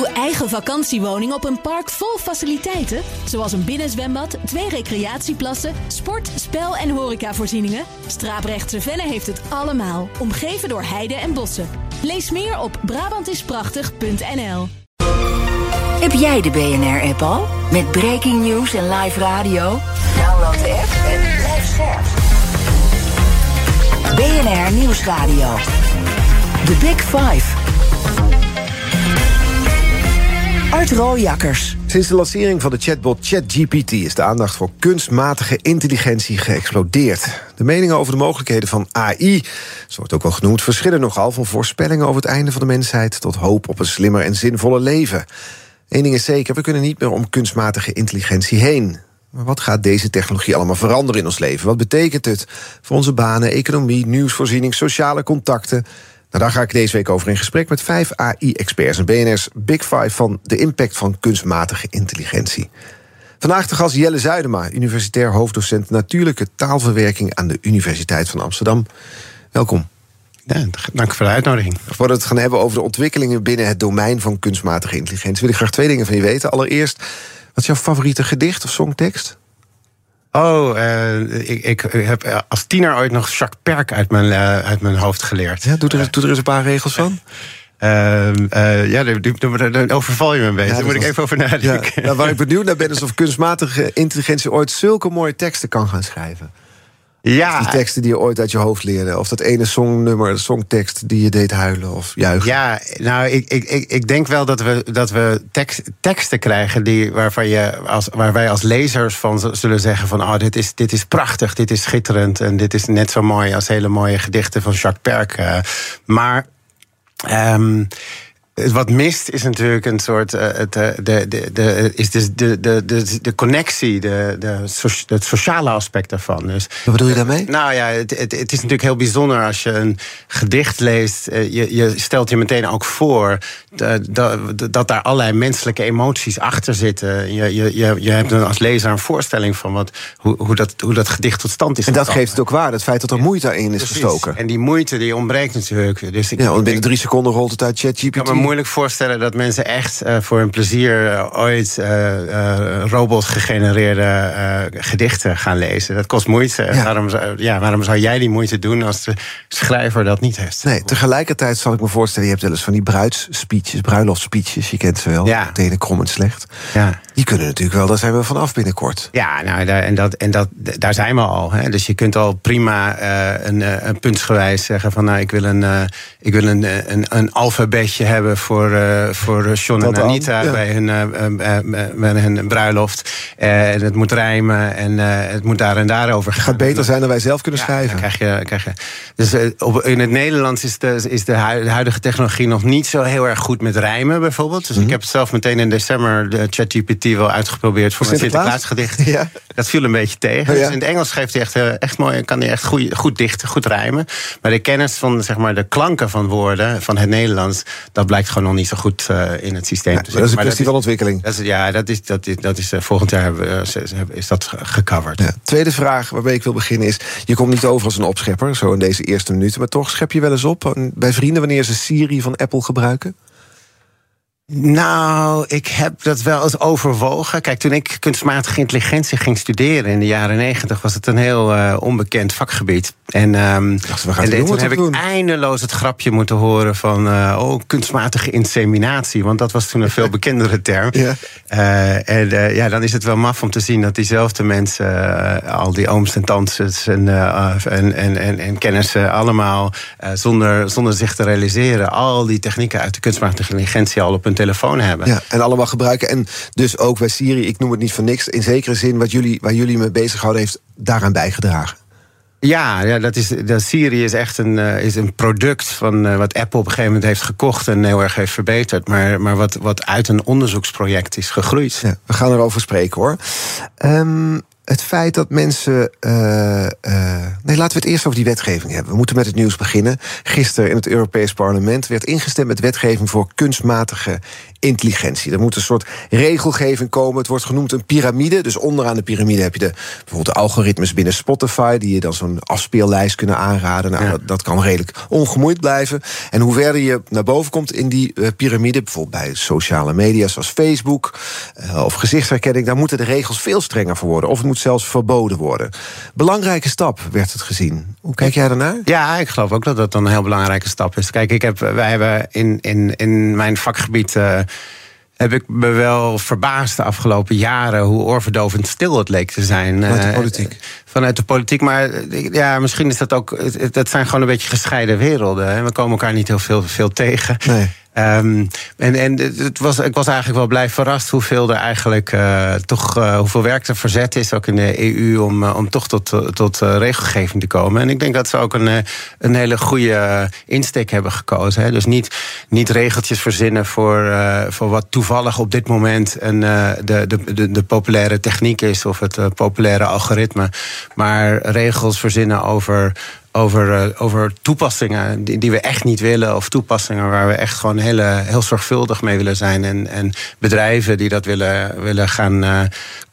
Uw eigen vakantiewoning op een park vol faciliteiten, zoals een binnenzwembad, twee recreatieplassen, sport, spel en horecavoorzieningen. Straaprechtse Venne heeft het allemaal, omgeven door heide en bossen. Lees meer op Brabantisprachtig.nl. Heb jij de BNR-app al? Met breaking news en live radio? Download de app en blijf scherp. BNR Nieuwsradio. The Big Five. Art Rooijakkers. Sinds de lancering van de chatbot ChatGPT is de aandacht voor kunstmatige intelligentie geëxplodeerd. De meningen over de mogelijkheden van AI, zo wordt ook wel genoemd, verschillen nogal van voorspellingen over het einde van de mensheid tot hoop op een slimmer en zinvolle leven. Eén ding is zeker, we kunnen niet meer om kunstmatige intelligentie heen. Maar wat gaat deze technologie allemaal veranderen in ons leven? Wat betekent het voor onze banen, economie, nieuwsvoorziening, sociale contacten? Nou, daar ga ik deze week over in gesprek met vijf AI-experts en BNR's Big Five van de impact van kunstmatige intelligentie. Vandaag de gast Jelle Zuidema, universitair hoofddocent natuurlijke taalverwerking aan de Universiteit van Amsterdam. Welkom. Ja, dank voor de uitnodiging. Voordat we het gaan hebben over de ontwikkelingen binnen het domein van kunstmatige intelligentie, wil ik graag twee dingen van je weten. Allereerst, wat is jouw favoriete gedicht of songtekst? Oh, uh, ik, ik, heb als tiener ooit nog Jacques Perk uit mijn, uh, uit mijn hoofd geleerd. Ja, doe, er, doe er eens een paar regels van. Uh, ja, dan overval je me een beetje. Ja, Daar moet ik even over nadenken. Ja, nou, waar ik benieuwd naar ben, is of kunstmatige intelligentie ooit zulke mooie teksten kan gaan schrijven. Ja. Die teksten die je ooit uit je hoofd leerde. Of dat ene songnummer, songtekst die je deed huilen of juichen. Ja, nou, ik, ik, ik denk wel dat we, dat we tekst, teksten krijgen die, waarvan je als, waar wij als lezers van zullen zeggen: van oh, dit is, dit is prachtig, dit is schitterend. En dit is net zo mooi als hele mooie gedichten van Jacques Perk. Uh, maar. Um, wat mist is natuurlijk een soort. Uh, het, de, de, de, is dus de, de, de, de connectie, de, de, het sociale aspect daarvan. Dus, Wat bedoel je daarmee? Nou ja, het, het, het, is natuurlijk heel bijzonder als je een gedicht leest. Uh, je, je stelt je meteen ook voor dat, dat daar allerlei menselijke emoties achter zitten. Je, je, je, je hebt als lezer een voorstelling van wat, hoe, hoe, dat, hoe dat gedicht tot stand is. En dat geeft het ook waar, het feit dat er moeite in is Precies. gestoken. En die moeite die ontbreekt natuurlijk. Dus ik, ja, want binnen drie seconden rolt het uit ChatGPT moeilijk voorstellen dat mensen echt uh, voor hun plezier uh, ooit uh, robot gegenereerde gedichten gaan lezen. Dat kost moeite. Ja. Waarom, zou, ja, waarom zou jij die moeite doen als de schrijver dat niet heeft? Nee, tegelijkertijd zal ik me voorstellen, je hebt wel eens van die bruidsspeeches, bruiloftspeeches, je kent ze wel. Ja. Het ene krom en slecht. Ja. Die kunnen natuurlijk wel, daar zijn we vanaf binnenkort. Ja, nou, daar, en, dat, en dat, daar zijn we al. Hè. Dus je kunt al prima een, een puntsgewijs zeggen van nou, ik wil een, ik wil een, een, een alfabetje hebben voor, uh, voor John en Anita ja. bij, hun, uh, bij hun bruiloft. en het moet rijmen en het moet daar en daar over gaan. Het gaat beter zijn dan wij zelf kunnen ja, schrijven. Krijg je, krijg je. Dus op, in het Nederlands is, de, is de huidige technologie nog niet zo heel erg goed met rijmen bijvoorbeeld. Dus mm -hmm. ik heb zelf meteen in december de ChatGPT wel uitgeprobeerd voor mijn Sinterklaasgedicht. Ja. Dat viel een beetje tegen. Oh, dus in het Engels geeft hij echt, echt mooi, kan hij echt goed, goed dichten, goed rijmen. Maar de kennis van zeg maar, de klanken van woorden van het Nederlands, dat blijkt gewoon nog niet zo goed uh, in het systeem. Ja, dat is een kwestie van ontwikkeling. Dat is, ja, dat is, dat is, dat is uh, volgend jaar hebben, uh, is dat gecoverd. Ja. Tweede vraag waarmee ik wil beginnen is: je komt niet over als een opschepper, zo in deze eerste minuten, maar toch schep je wel eens op bij vrienden wanneer ze Siri van Apple gebruiken? Nou, ik heb dat wel eens overwogen. Kijk, toen ik kunstmatige intelligentie ging studeren in de jaren negentig, was het een heel uh, onbekend vakgebied. En, um, Dacht, we gaan en toen heb doen. ik eindeloos het grapje moeten horen van uh, oh, kunstmatige inseminatie. Want dat was toen een veel bekendere term. Ja. Uh, en ja, dan is het wel maf om te zien dat diezelfde mensen, al die ooms en tantes en, en, en, en, en kennissen, allemaal zonder, zonder zich te realiseren, al die technieken uit de kunstmatige intelligentie al op hun telefoon hebben. Ja, en allemaal gebruiken. En dus ook bij Siri, ik noem het niet voor niks, in zekere zin wat jullie, waar jullie mee bezighouden, heeft daaraan bijgedragen. Ja, ja dat is, dat Siri is echt een, uh, is een product van uh, wat Apple op een gegeven moment heeft gekocht en heel erg heeft verbeterd. Maar, maar wat, wat uit een onderzoeksproject is gegroeid. We gaan erover spreken hoor. Um, het feit dat mensen. Uh, uh, nee, laten we het eerst over die wetgeving hebben. We moeten met het nieuws beginnen. Gisteren in het Europees Parlement werd ingestemd met wetgeving voor kunstmatige intelligentie. Er moet een soort regelgeving komen. Het wordt genoemd een piramide. Dus onderaan de piramide heb je de, bijvoorbeeld de algoritmes binnen Spotify, die je dan zo'n afspeellijst kunnen aanraden. Nou, dat, dat, kan redelijk ongemoeid blijven. En hoe verder je naar boven komt in die uh, piramide, bijvoorbeeld bij sociale media zoals Facebook of gezichtsherkenning, daar moeten de regels veel strenger voor worden. Of het moet zelfs verboden worden. Belangrijke stap werd het gezien. Hoe kijk jij daarnaar? Ja, ik geloof ook dat dat een heel belangrijke stap is. Kijk, ik heb, wij hebben in, in, in mijn vakgebied. Uh, heb ik me wel verbaasd de afgelopen jaren hoe oorverdovend stil het leek te zijn. Vanuit de eh, politiek. vanuit de politiek. Maar ja, misschien is dat ook. Dat zijn gewoon een beetje gescheiden werelden. We komen elkaar niet heel veel, veel tegen. Nee. Um, en en het was, ik was eigenlijk wel blij verrast hoeveel er eigenlijk uh, toch uh, hoeveel werk er verzet is, ook in de EU, om, uh, om toch tot, tot regelgeving te komen. En ik denk dat ze ook een, een hele goede insteek hebben gekozen. Hè. Dus niet, niet regeltjes verzinnen voor, voor wat toevallig op dit moment een, de, de, de, de populaire techniek is of het populaire algoritme. Maar regels verzinnen over over, uh, over toepassingen die, die, we echt niet willen. Of toepassingen waar we echt gewoon hele, heel zorgvuldig mee willen zijn. En, en bedrijven die dat willen, willen gaan uh,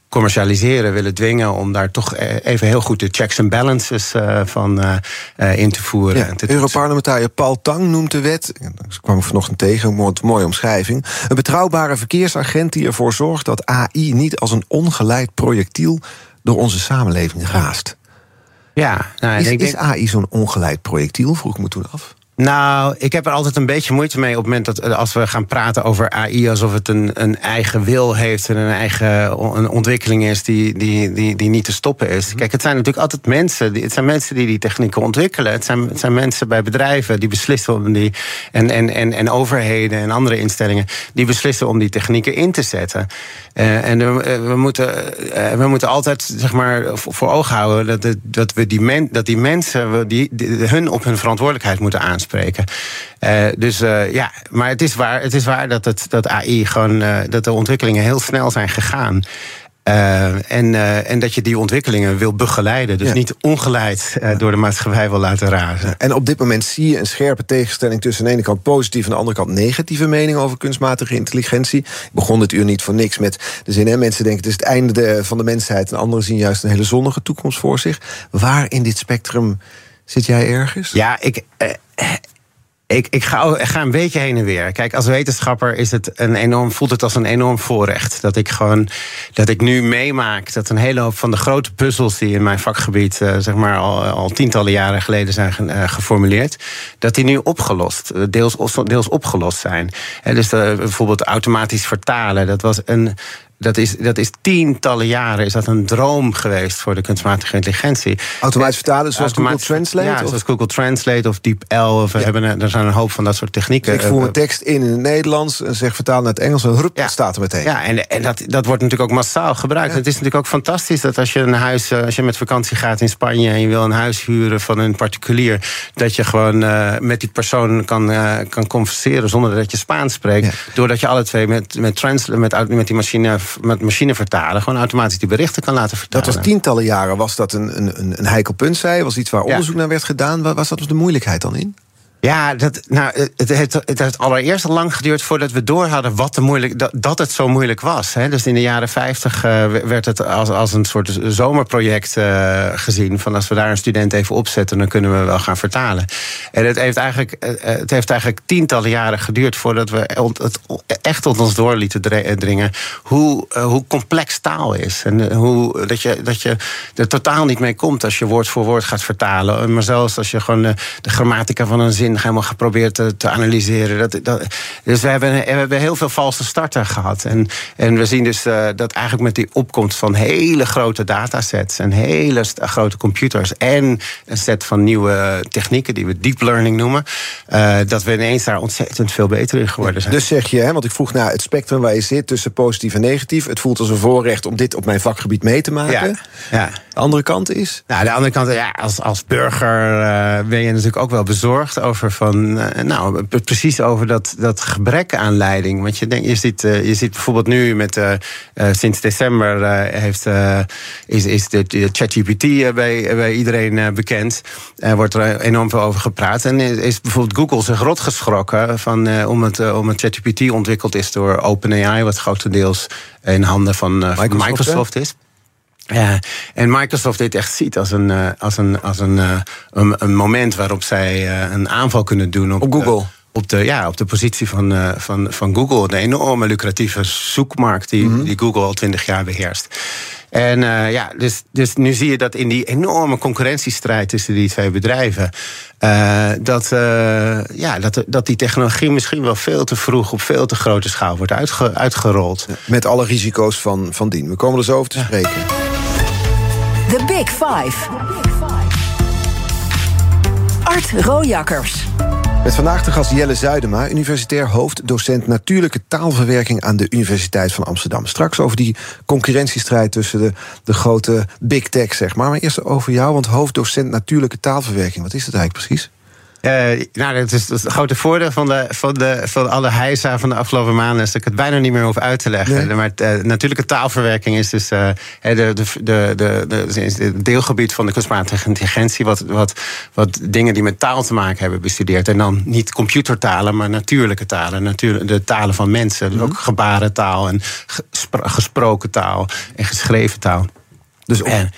commercialiseren, willen dwingen om daar toch e-, even heel goed de checks en balances uh, van in te voeren. Ja, Europarlementariër Paul Tang noemt de wet, dat kwam ik vanochtend tegen, een mooie omschrijving. Een betrouwbare verkeersagent die ervoor zorgt dat AI niet als een ongeleid projectiel door onze samenleving raast. Ja, nou, is, ik denk... is AI zo'n ongeleid projectiel? Vroeg ik me toen af. Nou, ik heb er altijd een beetje moeite mee op het moment dat eh, als we gaan praten over AI alsof het een, een eigen wil heeft en een eigen een ontwikkeling is die, die, die, die niet te stoppen is. Mhm. Kijk, het zijn natuurlijk altijd mensen. Het zijn mensen die die technieken ontwikkelen. Het zijn, het zijn mensen bij bedrijven die beslissen om die. En, en, en, en overheden en andere instellingen die beslissen om die technieken in te zetten. Uh, en we, eh, we, moeten, uh, we moeten altijd zeg maar, voor ogen houden dat, dat, we die, men, dat die mensen die, die, hun op hun verantwoordelijkheid moeten aanspreken Uh, dus uh, ja, maar het is waar, het is waar dat, het, dat AI gewoon, uh, dat de ontwikkelingen heel snel zijn gegaan. Uh, en, uh, en dat je die ontwikkelingen wil begeleiden. Dus ja. niet ongeleid uh, door de maatschappij wil laten razen. En op dit moment zie je een scherpe tegenstelling tussen aan de ene kant positieve en aan de andere kant negatieve meningen over kunstmatige intelligentie. Ik begon dit uur niet voor niks met de zin: hè, mensen denken het is het einde de, van de mensheid. En anderen zien juist een hele zonnige toekomst voor zich. Waar in dit spectrum zit jij ergens? Ja, ik. Ik, ik, ga, ik ga een beetje heen en weer. Kijk, als wetenschapper is het een enorm, voelt het als een enorm voorrecht. Dat ik gewoon dat ik nu meemaak dat een hele hoop van de grote puzzels die in mijn vakgebied, uh, zeg maar, al, al, tientallen jaren geleden zijn uh, geformuleerd, dat die nu opgelost, deels, deels opgelost zijn. He, dus bijvoorbeeld automatisch vertalen, dat was een dat is, dat is tientallen jaren is dat een droom geweest voor de kunstmatige intelligentie. Automatisch vertalen zoals Google Translate? Ja, zoals Google Translate of DeepL. Of we hebben, er zijn een hoop van dat soort technieken. ik voer een tekst in in het Nederlands en zeg vertaal naar het Engels en ja. staat er meteen. Ja, en, en dat, dat wordt natuurlijk ook massaal gebruikt. Het is natuurlijk ook fantastisch dat als je een huis, eh, als je met vakantie gaat in Spanje en je wil een huis huren van een particulier, dat je gewoon uh, met die persoon kan, uh, kan converseren zonder dat je Spaans spreekt. Doordat je alle twee met, met, translate, met, met die machine met machine vertalen gewoon automatisch die berichten kan laten vertalen. Dat was tientallen jaren, was dat een, een, een heikel punt, zei Was iets waar onderzoek naar werd gedaan. Was dat de moeilijkheid dan in? Ja, dat, nou, het, heeft, het heeft allereerst al lang geduurd voordat we door hadden wat de moeilijk, dat, dat het zo moeilijk was. Hè. Dus in de jaren 50 uh, werd het als, als een soort zomerproject uh, gezien. Van als we daar een student even opzetten, dan kunnen we wel gaan vertalen. En het heeft eigenlijk, uh, het heeft eigenlijk tientallen jaren geduurd voordat we het echt tot ons door lieten dringen. Hoe, hoe complex taal is. En hoe, dat, je, dat je er totaal niet mee komt als je woord voor woord gaat vertalen. Maar zelfs als je gewoon de grammatica van een zin helemaal geprobeerd te, te analyseren. Dat, dat, dus we hebben, we hebben heel veel valse starten gehad. En, en we zien dus uh, dat eigenlijk met die opkomst van hele grote datasets en hele grote computers en een set van nieuwe technieken die we deep learning noemen, uh, dat we ineens daar ontzettend veel beter in geworden zijn. Dus zeg je, hè, want ik vroeg naar het spectrum waar je zit tussen positief en negatief. Het voelt als een voorrecht om dit op mijn vakgebied mee te maken. Ja, ja. De andere kant is? Nou, de andere kant, ja, als, als burger uh, ben je natuurlijk ook wel bezorgd over over van, nou, precies over dat, dat gebrek aan leiding. Want je, denkt, je, ziet, je ziet bijvoorbeeld nu met, sinds december heeft, is, is de, de ChatGPT bij, bij iedereen bekend. Er wordt er enorm veel over gepraat. En is bijvoorbeeld Google zich rot geschrokken van, om het, om het ChatGPT ontwikkeld is door OpenAI, wat grotendeels in handen van Microsoft, Microsoft is. Ja, en Microsoft dit echt ziet als een, uh, als een, als een, uh, een, een, moment waarop zij uh, een aanval kunnen doen op, op Google. op de, ja, op de positie van, van, van Google. De enorme lucratieve zoekmarkt die, mm -hmm. die Google al twintig jaar beheerst. En uh, ja, dus, dus nu zie je dat in die enorme concurrentiestrijd tussen die twee bedrijven. Uh, dat, uh, ja, dat, dat die technologie misschien wel veel te vroeg op veel te grote schaal wordt uitge, uitgerold. Met alle risico's van, van dien. We komen er zo over te spreken. The Big Five. Art Rojakkers. Met vandaag de gast Jelle Zuidema, universitair hoofddocent natuurlijke taalverwerking aan de Universiteit van Amsterdam. Straks over die concurrentiestrijd tussen de, de grote big tech, zeg maar. Maar eerst over jou, want hoofddocent natuurlijke taalverwerking. Wat is dat eigenlijk precies? Uh, nou, dat is het grote voordeel van, de, van, de, van alle heisa van de afgelopen maanden... is dat ik het bijna niet meer hoef uit te leggen. Maar uh, natuurlijke taalverwerking is dus uh, de, de, de, de, de, deelgebied van de kunstmatige intelligentie... Wat, wat, wat dingen die met taal te maken hebben bestudeerd. En dan niet computertalen, maar natuurlijke talen. Natuur, de talen van mensen. Dus ook gebarentaal en gesproken taal en geschreven taal. Dus... En,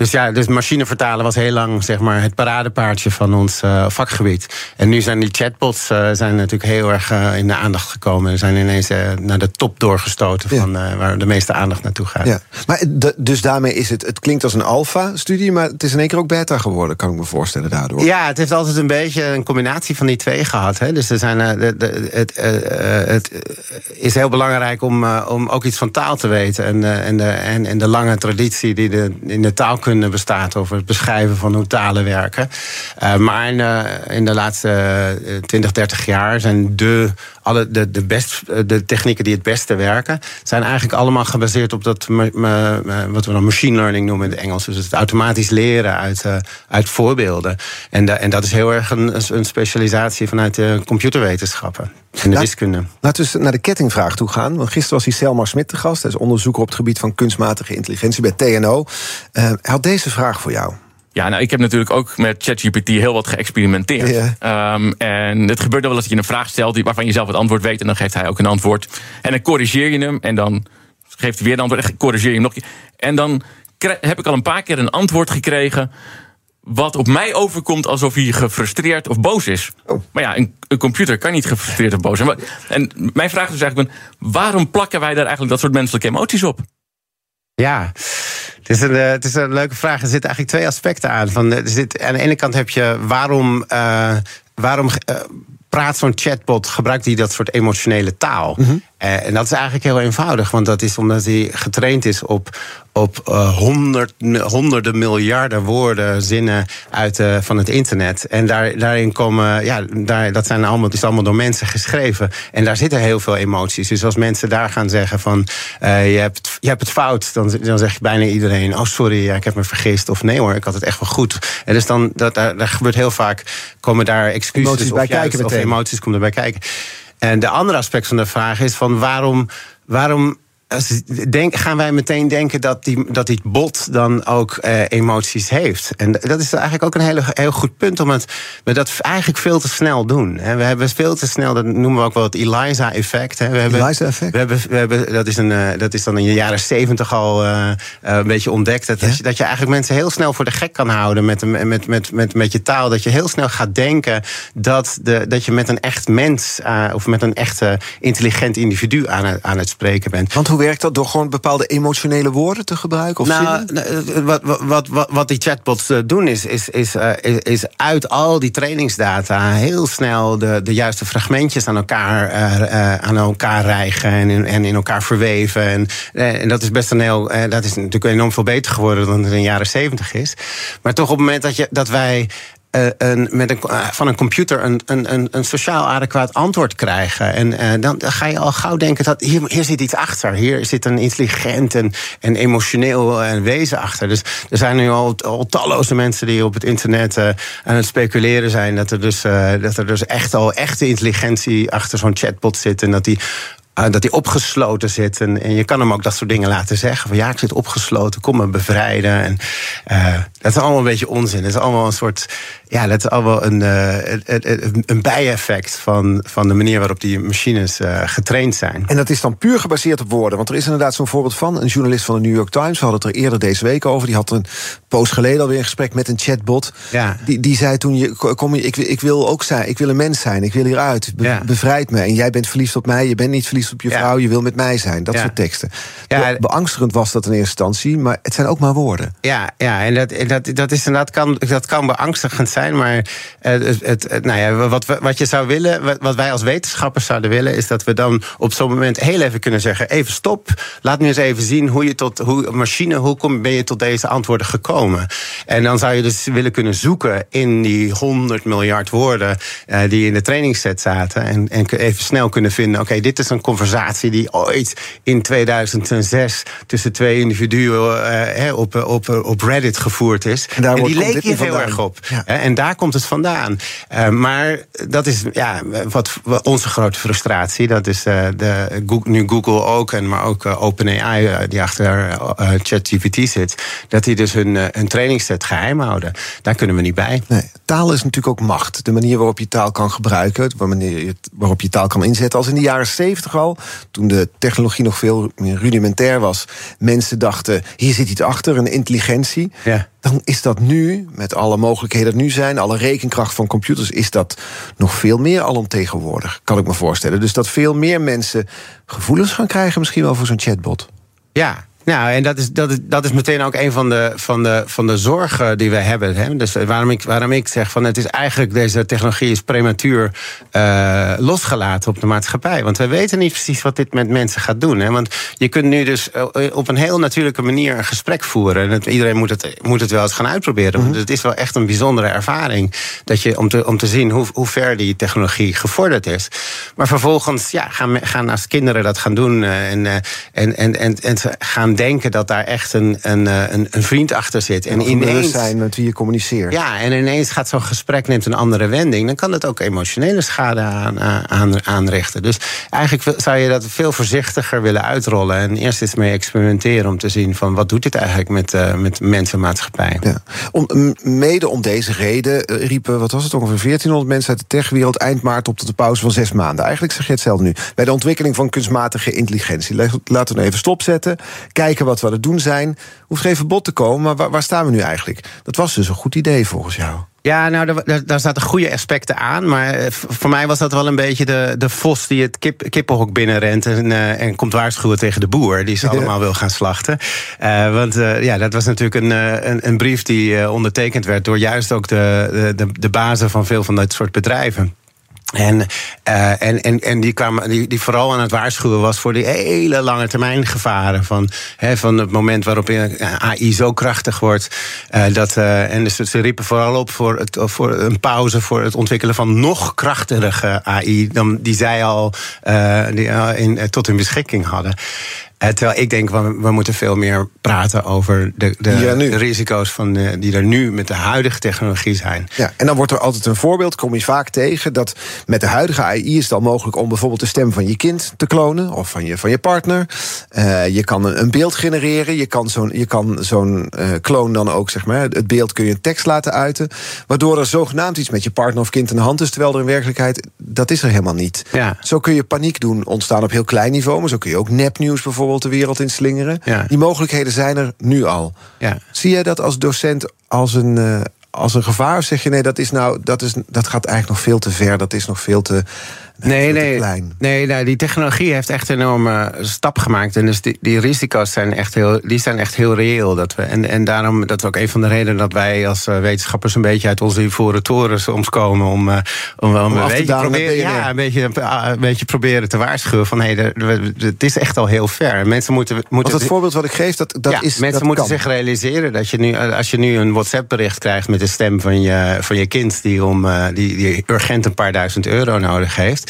dus ja, dus machine vertalen was heel lang zeg maar, het paradepaardje van ons uh, vakgebied. En nu zijn die chatbots uh, zijn natuurlijk heel erg uh, in de aandacht gekomen. Ze zijn ineens naar de top doorgestoten van waar de meeste aandacht naartoe gaat. Ja. Maar dus daarmee is het, het klinkt als een alfa-studie, maar het is in één keer ook beta geworden, kan ik me voorstellen daardoor. Ja, het heeft altijd een beetje een combinatie van die twee gehad. Hè. Dus er zijn, de, de, het, het is heel belangrijk om, om ook iets van taal te weten. En, en, de, en, en de lange traditie die de, in de bestaat over het beschrijven van hoe talen werken. Uh, maar uh, in, de laatste 20, 30 jaar zijn de, alle, de, de, best, de technieken die het beste werken, zijn eigenlijk allemaal gebaseerd op dat wat we dan machine learning noemen in het Engels. Dus het automatisch leren uit, uh, uit voorbeelden. En, de, en dat is heel erg een, een specialisatie vanuit de computerwetenschappen. En de wiskunde. Laten we eens naar de kettingvraag toe gaan. Want gisteren was hij Selma Smit te gast. Hij is onderzoeker op het gebied van kunstmatige intelligentie bij TNO. Uh, hij had deze vraag voor jou. Ja, nou, ik heb natuurlijk ook met ChatGPT heel wat geëxperimenteerd. Ja. Um, en het gebeurt wel eens dat je een vraag stelt waarvan je zelf het antwoord weet. En dan geeft hij ook een antwoord. En dan corrigeer je hem. En dan geeft hij weer een antwoord. En corrigeer je hem nog. En dan heb ik al een paar keer een antwoord gekregen wat op mij overkomt alsof hij gefrustreerd of boos is. Oh. Maar ja, een, een, computer kan niet gefrustreerd of boos zijn. En mijn vraag is eigenlijk: waarom plakken wij daar eigenlijk dat soort menselijke emoties op? Ja, het is, een, eh, het is een leuke vraag. Er zitten eigenlijk twee aspecten aan. Van, zit, aan de ene kant heb je waarom. Uh, waarom praat zo'n chatbot, gebruikt hij dat soort emotionele taal? -hmm. Uh, en dat is eigenlijk heel eenvoudig, want dat is omdat hij getraind is op, op uh, honderd, honderden miljarden woorden, zinnen uit, uh, van het internet. En daar, daarin komen, ja, daar, dat zijn allemaal, is allemaal door mensen geschreven. En daar zitten heel veel emoties. Dus als mensen daar gaan zeggen van je, hebt, je hebt het fout, dan, dan zegt bijna iedereen: Oh, sorry, ja, ik heb me vergist. Of nee hoor, ik had het echt wel goed. En dus dan, dat, daar, daar gebeurt heel vaak, komen daar excuses emoties bij kijken. Of emoties komen erbij kijken. En de andere aspect van de vraag is van waarom, waarom denk, gaan wij meteen denken dat die, dat die bot dan ook eh, emoties heeft. En dat is eigenlijk ook een hele, heel goed punt, omdat we dat eigenlijk veel te snel doen. We hebben veel te snel, dat noemen we ook wel het Eliza-effect. Eliza-effect? We hebben, we hebben, dat, is een, uh, dat is dan in de jaren zeventig al uh, een beetje ontdekt. Dat, ja? dat, je, dat je eigenlijk mensen heel snel voor de gek kan houden met, met, met, met, met je taal. Dat je heel snel gaat denken dat, de, dat je met een echt mens of met een echte intelligent individu aan het, aan het spreken bent. Want hoe werkt dat door gewoon bepaalde emotionele woorden te gebruiken? Of nou, wat, wat, wat, wat die chatbots eh, doen is, is, is, eh, is uit al die trainingsdata heel snel de, de juiste fragmentjes aan elkaar, aan elkaar rijgen en, en in elkaar verweven. En, en dat is best een heel, dat is natuurlijk enorm veel beter geworden dan het in de jaren zeventig is. Maar toch op het moment dat, je, dat wij een, met een, van een computer een, een, een, sociaal adequaat antwoord krijgen. En dan ga je al gauw denken dat hier, hier zit iets achter. Hier zit een intelligent en, en emotioneel wezen achter. Dus er zijn nu al, al talloze mensen die op het internet aan het speculeren zijn dat er dus, dat er dus echt al echte intelligentie achter zo'n chatbot zit. En dat die dat hij opgesloten zit. En, en, je kan hem ook dat soort dingen laten zeggen. Van ja, ik zit opgesloten, kom me bevrijden. En, uh, dat is allemaal een beetje onzin. Dat is allemaal een soort. Ja, dat is allemaal een, uh, een, een bijeffect van, van de manier waarop die machines getraind zijn. En dat is dan puur gebaseerd op woorden. Want er is inderdaad zo'n voorbeeld van. Een journalist van de New York Times, we hadden het er eerder deze week over. Die had een poos geleden alweer een gesprek met een chatbot. Ja. Die, die zei toen: je, kom je, ik, ik wil ook zijn, ik wil een mens zijn, ik wil hieruit. Be, ja. Bevrijd me. En jij bent verliefd op mij, je bent niet verliefd op je vrouw, je wil met mij zijn. Dat soort teksten. Ja. Beangstigend was dat in eerste instantie, maar het zijn ook maar woorden. Ja, ja en dat, dat, dat, is, dat, kan, dat kan beangstigend zijn, maar het, het, nou ja, wat, wat je zou willen, wat wij als wetenschappers zouden willen, is dat we dan op zo'n moment heel even kunnen zeggen: even stop, laat me eens even zien hoe je tot hoe machine, hoe kom, ben je tot deze antwoorden gekomen? En dan zou je dus willen kunnen zoeken in die 100 miljard woorden uh, die in de trainingsset zaten en, en even snel kunnen vinden: oké, dit is een conversatie die ooit in 2006 tussen twee individuen uh, op, op, op Reddit gevoerd is. En, die leek hier heel erg op. En daar komt het vandaan. Uh, maar dat is ja, wat, onze grote frustratie. Dat is uh, de, nu Google ook, en maar ook OpenAI, die achter ChatGPT zit. Dat die dus hun, hun trainingsset geheim houden. Daar kunnen we niet bij. Nee, taal is natuurlijk ook macht. De manier waarop je taal kan gebruiken, waarop je taal kan inzetten. Als in de jaren 70 al, toen de technologie nog veel meer rudimentair was, mensen dachten: hier zit iets achter, een intelligentie. Ja. Dan is dat nu, met alle mogelijkheden er nu zijn, alle rekenkracht van computers, is dat nog veel meer alomtegenwoordig, kan ik me voorstellen. Dus dat veel meer mensen gevoelens gaan krijgen, misschien wel voor zo'n chatbot. Ja, nou, en dat is, dat is, dat is meteen ook een van de, van de, van de zorgen die we hebben. Hè? Dus waarom ik, waarom ik zeg van het is eigenlijk deze technologie is prematuur uh, losgelaten op de maatschappij. Want we weten niet precies wat dit met mensen gaat doen. Hè? Want je kunt nu dus eh, op een heel natuurlijke manier een gesprek voeren. En iedereen moet het, moet het wel eens gaan uitproberen. Want mhm. het is wel echt een bijzondere ervaring dat je, om, te, om te zien hoe, hoe ver die technologie gevorderd is. Maar vervolgens ja, gaan, gaan als kinderen dat gaan doen uh, en, en, en, en, en gaan denken dat daar echt een, een, eh, een, een vriend achter zit. En, ineens zijn met wie je communiceert. Ja, en ineens gaat zo'n gesprek neemt een andere wending. Dan kan het ook emotionele schade aan, aan, aanrichten. Dus eigenlijk zou je dat veel voorzichtiger willen uitrollen. En eerst eens mee experimenteren om te zien van wat doet dit eigenlijk met, uh, met mensenmaatschappij. Ja. Om, mede om deze reden eh, riepen, wat was het, ongeveer 1400 mensen uit de techwereld eind maart op tot de pauze van zes maanden. Eigenlijk zeg je het zelf nu. Bij de ontwikkeling van kunstmatige intelligentie. Laten we even stopzetten kijken wat we aan het doen zijn. Hoeft geen verbod te komen, maar waar, waar staan we nu eigenlijk? Dat was dus een goed idee volgens jou. Ja, nou, daar, daar zaten goede aspecten aan. Maar eh, voor mij was dat wel een beetje de, de vos die het kip, kippenhok binnenrent... En, uh, en komt waarschuwen tegen de boer, die ze allemaal wil gaan slachten. Uh, want uh, ja, dat was natuurlijk een, een, een brief die ondertekend werd... door juist ook de, de, de bazen van veel van dat soort bedrijven. En, uh, en, en, en die, kwam, die, die vooral aan het waarschuwen was voor die hele lange termijn gevaren. Van, van het moment waarop AI zo krachtig wordt. Uh, dat, en dus ze riepen vooral op voor, het, voor een pauze voor het ontwikkelen van nog krachtigere AI dan die zij al die, in, tot hun beschikking hadden. Uh, terwijl ik denk, we, we moeten veel meer praten over de, de, de risico's van de, die er nu met de huidige technologie zijn. Ja, en dan wordt er altijd een voorbeeld, kom je vaak tegen, dat met de huidige AI is het al mogelijk om bijvoorbeeld de stem van je kind te klonen of van je, van je partner. Uh, je kan een, een, beeld genereren, je kan zo'n zo'n uh, kloon dan ook, zeg maar, het beeld kun je een tekst laten uiten, waardoor er zogenaamd iets met je partner of kind in de hand is, terwijl er in werkelijkheid dat is er helemaal niet. Ja. Zo kun je paniek doen ontstaan op heel klein niveau, maar zo kun je ook nepnieuws bijvoorbeeld de wereld in slingeren. Die mogelijkheden zijn er nu al. Ja. Zie jij dat als docent als een, uh, als een gevaar? Of zeg je nee, dat, is nou, dat, is, dat gaat eigenlijk nog veel te ver. Dat is nog veel te Nee, nee, nee nou, die technologie heeft echt een enorme stap gemaakt. En dus die, die risico's zijn echt heel, die zijn echt heel reëel. Dat we, en, en daarom, dat is ook een van de redenen dat wij als eh, wetenschappers een beetje uit onze ivoren toren soms komen. Om, uh, om, om, een, beetje proberen, ja, een, beetje, een beetje proberen te waarschuwen van hé, hey, het is echt al heel ver. Mensen moeten. moeten Want het voorbeeld wat ik geef, dat, dat ja, is. Mensen moeten zich realiseren dat je nu, als je nu een WhatsApp-bericht krijgt met de stem van je, van je kind die, om, die, die urgent een paar duizend euro nodig heeft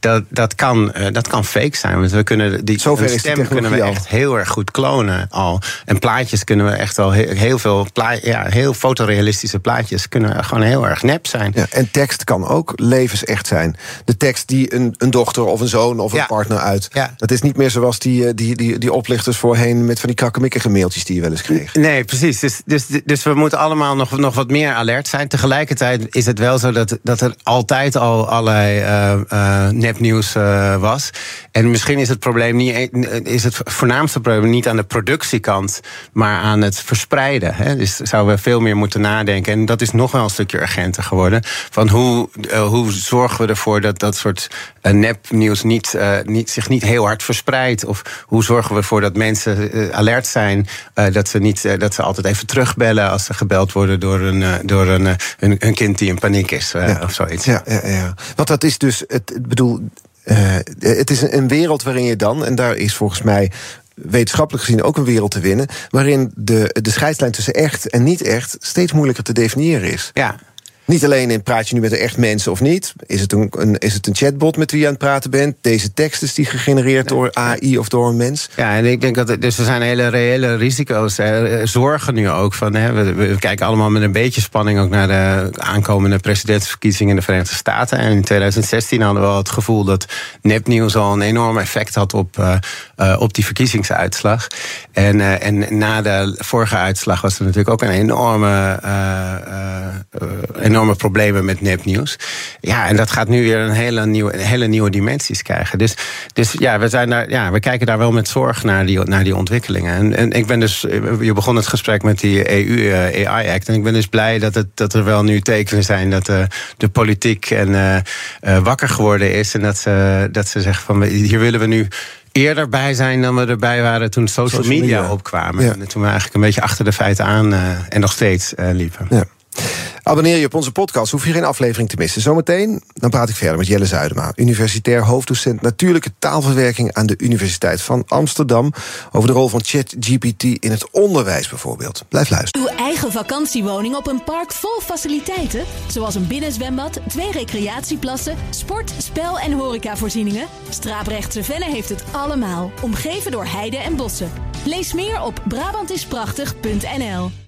dat, dat, kan, uh, dat kan fake zijn. Want we kunnen die Zover stem kunnen we echt heel erg goed klonen al. En plaatjes kunnen we echt al heel, heel veel ja, heel fotorealistische plaatjes kunnen gewoon heel erg nep zijn. Ja, en tekst kan ook levensecht zijn. De tekst die een, een dochter of een zoon of een partner uit. Ja. Dat is niet meer zoals die, eh, die, die, die oplichters voorheen met van die krakkemikkige mailtjes die je wel eens kreeg. Nee, precies. Dus, dus, dus we moeten allemaal nog, nog wat meer alert zijn. Tegelijkertijd is het wel zo dat, dat er altijd al allerlei uh, nepnieuws uh, was. En misschien is het probleem niet, is het voornaamste probleem niet aan de productiekant, maar aan het verspreiden. Hè. Dus zouden we veel meer moeten nadenken. En dat is nog wel een stukje urgenter geworden. Van hoe, uh, hoe zorgen we ervoor dat dat soort uh, nepnieuws niet, niet, zich niet heel hard verspreidt? Of hoe zorgen we ervoor dat mensen alert zijn, dat, ze niet, dat ze altijd even terugbellen als ze gebeld worden door een, door een, een, een kind die in paniek is ja. of zoiets. Ja, ja, ja. Want dat is dus, het, bedoel, uh, het is een wereld waarin je dan, en daar is volgens mij wetenschappelijk gezien ook een wereld te winnen, waarin de, de scheidslijn tussen echt en niet echt steeds moeilijker te definiëren is. Ja, niet alleen in praat je nu met echt mensen of niet. Is het een, een, is het een chatbot met wie je aan het praten bent? Deze tekst is die gegenereerd door AI of door een mens? Ja, en ik denk dat dus er zijn hele reële risico's. Hè, zorgen nu ook van. Hè, we, we, kijken allemaal met een beetje spanning ook naar de aankomende presidentsverkiezingen in de Verenigde Staten. En in 2016 hadden we al het gevoel dat nepnieuws al een enorm effect had op, uh, uh, op die verkiezingsuitslag. En, uh, en na de vorige uitslag was er natuurlijk ook een enorme, enorme enorme problemen met nepnieuws. Ja, en dat gaat nu weer een hele nieuwe, hele nieuwe dimensies krijgen. Dus, dus ja, we, zijn daar, ja, we kijken daar wel met zorg naar die, naar die ontwikkelingen. En, en ik ben dus, je begon het gesprek met die EU-AI-act. Eh, en ik ben dus blij dat, het, dat er wel nu tekenen zijn dat de, de politiek en, uh, wakker geworden is. En dat ze, dat ze zeggen van hier willen we nu eerder bij zijn dan we erbij waren toen social, media, opkwamen. En toen we eigenlijk een beetje achter de feiten aan uh, en nog steeds uh, liepen. Ja. Abonneer je op onze podcast, hoef je geen aflevering te missen. Zometeen dan praat ik verder met Jelle Zuidema, universitair hoofddocent natuurlijke taalverwerking aan de Universiteit van Amsterdam. Over de rol van ChatGPT in het onderwijs bijvoorbeeld. Blijf luisteren. Uw eigen vakantiewoning op een park vol faciliteiten, zoals een binnenzwembad, twee recreatieplassen, sport, spel en horecavoorzieningen. Straaprechtse Venne heeft het allemaal, omgeven door heide en bossen. Lees meer op Brabantisprachtig.nl.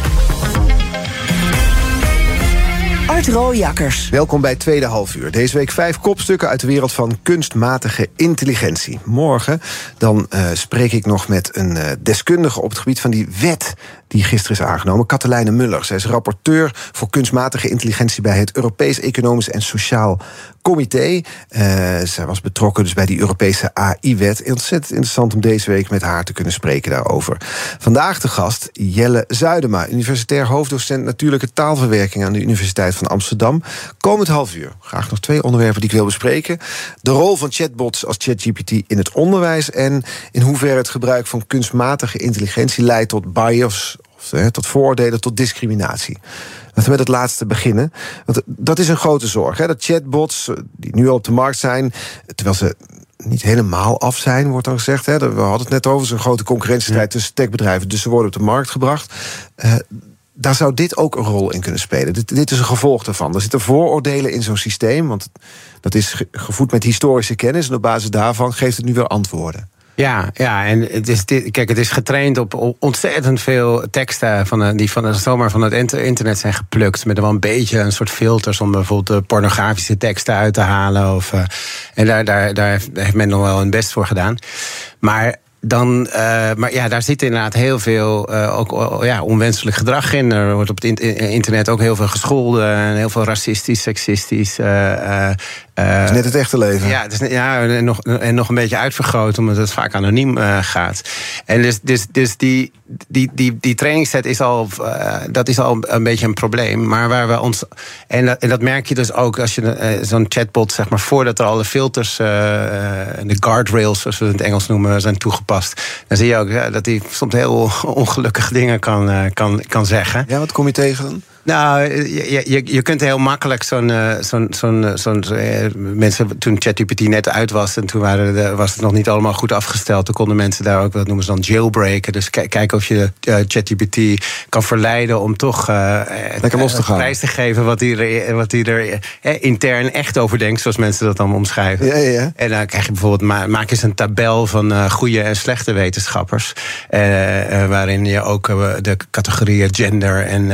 Art Rooijakkers. Welkom bij Tweede Halfuur. Deze week vijf kopstukken uit de wereld van kunstmatige intelligentie. Morgen dan uh, spreek ik nog met een uh, deskundige op het gebied van die wet die gisteren is aangenomen. Katelijne Muller. Zij is rapporteur voor kunstmatige intelligentie bij het Europees Economisch en Sociaal Comité. Uh, zij was betrokken dus bij die Europese AI-wet. Ontzettend interessant om deze week met haar te kunnen spreken daarover. Vandaag de gast Jelle Zuidema, universitair hoofddocent natuurlijke taalverwerking aan de Universiteit van Amsterdam. Komend half uur graag nog twee onderwerpen die ik wil bespreken. De rol van chatbots als ChatGPT in het onderwijs en in hoeverre het gebruik van kunstmatige intelligentie leidt tot bias tot vooroordelen, tot discriminatie. Laten we met het laatste beginnen. Want dat is een grote zorg. Hè? Dat chatbots, eh, die nu al op de markt zijn, terwijl ze niet helemaal af zijn, wordt dan gezegd. Hè? We hadden het net over, zo'n grote concurrentiestrijd tussen techbedrijven, dus ze worden op de markt gebracht. Uh, daar zou dit ook een rol in kunnen spelen. Dit, dit is een gevolg daarvan. Er zitten vooroordelen in zo'n systeem, want dat is gevoed met historische kennis. En op basis daarvan geeft het nu weer antwoorden. Ja, ja, en het is, kijk, het is getraind op ontzettend veel teksten van, die van, zomaar van het internet zijn geplukt. Met wel een beetje een soort filters om bijvoorbeeld pornografische teksten uit te halen. Of, uh, en daar, daar, daar heeft men nog wel een best voor gedaan. Maar dan, uh, maar ja, daar zit inderdaad heel veel uh, ook, ja, onwenselijk gedrag in. Er wordt op het internet ook heel veel gescholden en heel veel racistisch, seksistisch. Uh, is net het echte leven. Ja, is, ja en, nog, en nog een beetje uitvergroot, omdat het vaak anoniem gaat. En dus, dus, dus die, die, die, die trainingsset is al, dat is al een beetje een probleem. Maar waar we ons. En dat, merk je dus ook als je zo'n chatbot, zeg maar, voordat er alle filters en de guardrails, zoals we het in het Engels noemen, zijn toegepast dan zie je ook dat hij soms heel ongelukkige dingen kan, eh, kan, kan zeggen. Ja, wat kom je tegen dan? Nou, je, je, je kunt heel makkelijk zo'n. Eh, zo'n zo'n zo'n eh, mensen, toen ChatGPT net uit was en toen waren de, was het nog niet allemaal goed afgesteld. Toen konden mensen daar ook, wat noemen ze dan, jailbreken. Dus kijken of je uh, ChatGPT kan verleiden om toch. Lekker los te gaan. prijs te geven wat hij er, wat hij er intern echt over denkt, zoals mensen dat dan omschrijven. Ja, ja. En dan krijg je bijvoorbeeld, maak eens een tabel van goede en slechte wetenschappers. waarin je ook de categorieën gender en,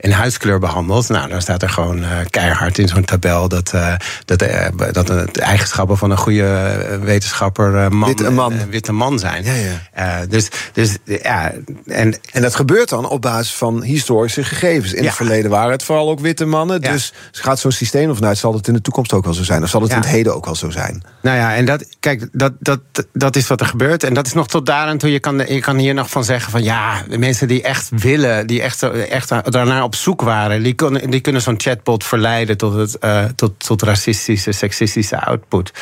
en huidskleur behandeld. Nou, dan staat er gewoon uh, keihard in zo'n tabel dat, uh, dat, uh, dat de eigenschappen van een goede wetenschapper man, witte man. witte man zijn. Ja, ja. dus, dus ja, en, en dat gebeurt dan op basis van historische gegevens. In het verleden waren het vooral ook witte mannen. Dus gaat zo'n systeem of nou, zal het in de toekomst ook wel zo zijn? Of zal het in het heden ook wel zo zijn? Nou ja, en dat, kijk, dat, dat, dat is wat er gebeurt. En dat is nog tot daar aan toe. Je kan, je kan hier nog van zeggen van ja, mensen die echt willen, die echt, echt daarnaar op zoek waren, die, die kunnen zo'n chatbot verleiden tot, het, uh, tot, tot racistische, seksistische output.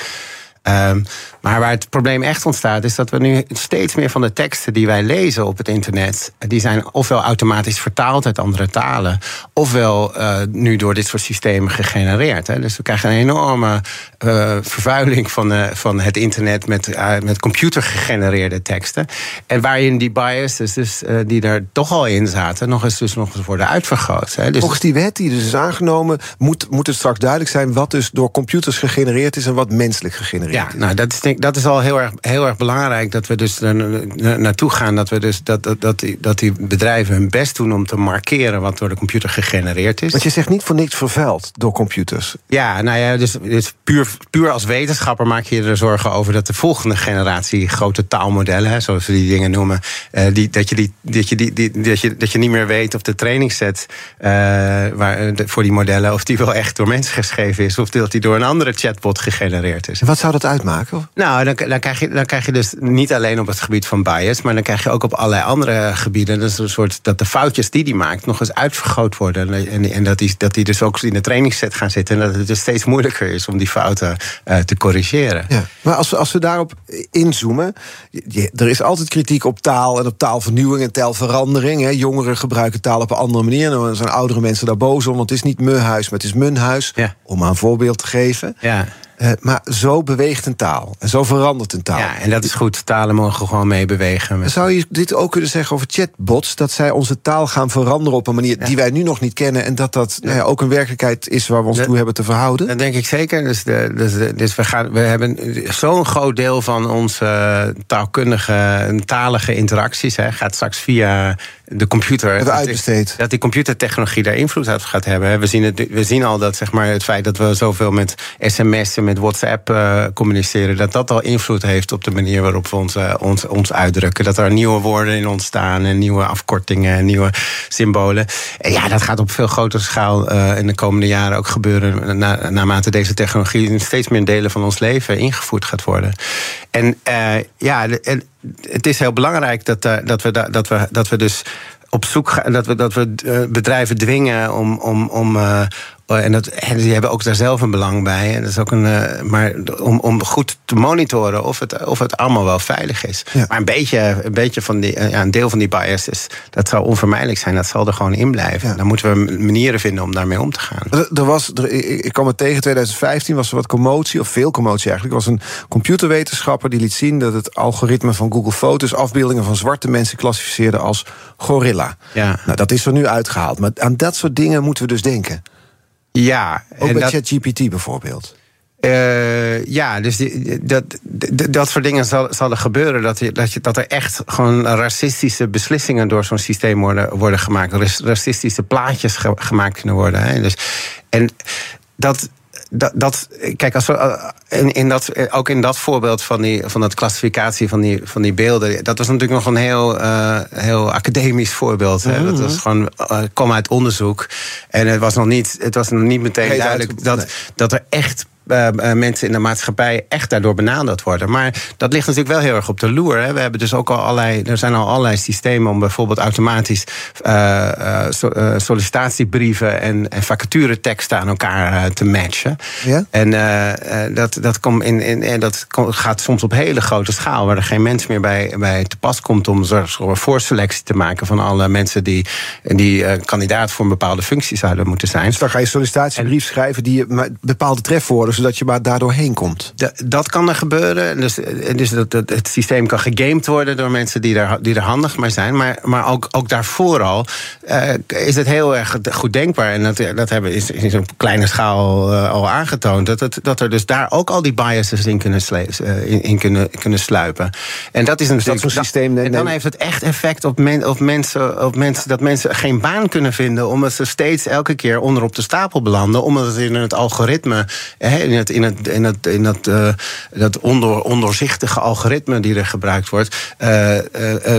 Um, maar waar het probleem echt ontstaat, is dat we nu steeds meer van de teksten die wij lezen op het internet, die zijn ofwel automatisch vertaald uit andere talen, ofwel uh, nu door dit soort systemen gegenereerd. Hè. Dus we krijgen een enorme uh, vervuiling van, uh, van het internet met, met computergegenereerde teksten. En waarin die biases, dus, die er toch al in zaten, nog eens, dus nog eens worden uitvergroot. Hè. Dus Volgens die wet die dus is aangenomen, moet, moet het straks duidelijk zijn wat dus door computers gegenereerd is en wat menselijk gegenereerd ja, nou, dat is, dat is al heel erg, heel erg belangrijk dat we dus er naartoe gaan. Dat, we dus, dat, dat, dat, die, dat die bedrijven hun best doen om te markeren wat door de computer gegenereerd is. Want je zegt niet voor niks vervuild door computers. Ja, nou ja, dus, dus puur, puur als wetenschapper maak je er zorgen over dat de volgende generatie grote taalmodellen, zoals we die dingen noemen, uh, die, dat, je die, dat, je die, die, dat, je, dat je niet meer weet of de trainingsset uh, waar, de, voor die modellen, of die wel echt door mensen geschreven is, of dat die door een andere chatbot gegenereerd is. En wat zou dat uitmaken? Nou, dan, dan, krijg je, dan krijg je dus niet alleen op het gebied van bias, maar dan krijg je ook op allerlei andere gebieden. Dus een soort dat de foutjes die die maakt nog eens uitvergroot worden. En, en dat, die, dat die dus ook in de trainingsset gaan zitten. En dat het dus steeds moeilijker is om die fouten uh, te corrigeren. Ja. Maar als we, als we daarop inzoomen, je, er is altijd kritiek op taal en op taalvernieuwing en taalverandering. Hè. Jongeren gebruiken taal op een andere manier. En dan zijn oudere mensen daar boos om, want het is niet me huis, maar het is mun huis. Ja. Om maar een voorbeeld te geven. Ja. Uh, maar zo beweegt een taal. En zo verandert een taal. Ja, en dat is goed. Talen mogen gewoon mee bewegen. Zou je dit ook kunnen zeggen over chatbots? Dat zij onze taal gaan veranderen op een manier ja. die wij nu nog niet kennen. En dat dat nou ja, ook een werkelijkheid is waar we ons dat, toe hebben te verhouden? Dat denk ik zeker. Dus, de, dus, de, dus we, gaan, we hebben zo'n groot deel van onze taalkundige, talige interacties. Hè, gaat straks via de computer. Dat, dat die computertechnologie daar invloed uit gaat hebben. We zien, het, we zien al dat zeg maar, het feit dat we zoveel met sms'en, met WhatsApp uh, communiceren, dat dat al invloed heeft op de manier waarop we ons, uh, ons, uitdrukken. Dat er nieuwe woorden in ontstaan en nieuwe afkortingen en nieuwe symbolen. En ja, dat gaat op veel grotere schaal uh, in de komende jaren ook gebeuren. Na, naarmate deze technologie in steeds meer delen van ons leven ingevoerd gaat worden. En ja, het is heel belangrijk dat, dat, we, dat, we, dat we dus op zoek gaan, dat we, dat we bedrijven dwingen om, om, om, en, dat, en die hebben ook daar zelf een belang bij. En dat is ook een, uh, maar om, om goed te monitoren of het, of het allemaal wel veilig is. Ja. Maar een beetje, een beetje van die, ja, een deel van die biases, dat zou onvermijdelijk zijn. Dat zal er gewoon in blijven. Ja. Dan moeten we manieren vinden om daarmee om te gaan. Er, er was, er, ik kwam het tegen 2015, was er wat commotie, of veel commotie eigenlijk. Er was een computerwetenschapper die liet zien dat het algoritme van Google Fotos afbeeldingen van zwarte mensen klassificeerde als gorilla. Ja. Nou, dat is er nu uitgehaald. Maar aan dat soort dingen moeten we dus denken. Ja. Ook en bij ChatGPT bijvoorbeeld. Uh, ja, dus die, dat, dat, dat soort dingen zal, zal er gebeuren. Dat, je, dat, je, dat er echt gewoon racistische beslissingen door zo'n systeem worden, worden gemaakt. Racistische plaatjes ge, gemaakt kunnen worden. Hè. Dus, en dat, dat, dat, kijk, als we, in, in dat, ook in dat voorbeeld van, die, van dat klassificatie van die, van die beelden, dat was natuurlijk nog een heel, uh, heel academisch voorbeeld. Hè? Dat was gewoon, uh, kwam uit onderzoek. En het was nog niet, het was nog niet meteen duidelijk dat, dat er echt uh, mensen in de maatschappij echt daardoor benadeeld worden. Maar dat ligt natuurlijk wel heel erg op de loer. Hè. We hebben dus ook al allerlei, er zijn al allerlei systemen om bijvoorbeeld automatisch uh, so, sollicitatiebrieven en, en vacatureteksten aan elkaar te matchen. Ja? En dat, dat, komt in, in, dat gaat soms op hele grote schaal, waar er geen mens meer bij, bij te pas komt om een voorselectie te maken van alle mensen die, die kandidaat voor een bepaalde functie zouden moeten zijn. Dus dan ga je sollicitatiebrief schrijven die bepaalde trefwoorden zodat je maar daardoor heen komt. dat kan er gebeuren. Dus, dus dat, het systeem kan gegamed worden door mensen die er, die er handig mee zijn. Maar, maar ook, ook daarvoor al uh, is het heel erg goed denkbaar. En dat, dat hebben, is, is op kleine schaal uh, al aangetoond. Dat, het, dat er dus daar ook al die biases in kunnen, uh, in, in, kunnen, kunnen sluipen. En dat is een, dat systeem. En dan heeft het echt effect op, men, op, mensen, op mensen dat mensen geen baan kunnen vinden. Omdat ze steeds elke keer onder op de stapel belanden. Omdat het in het algoritme in het, in het, in het, in dat, uh, dat onder, ondoorzichtige algoritme die er gebruikt wordt, uh, uh,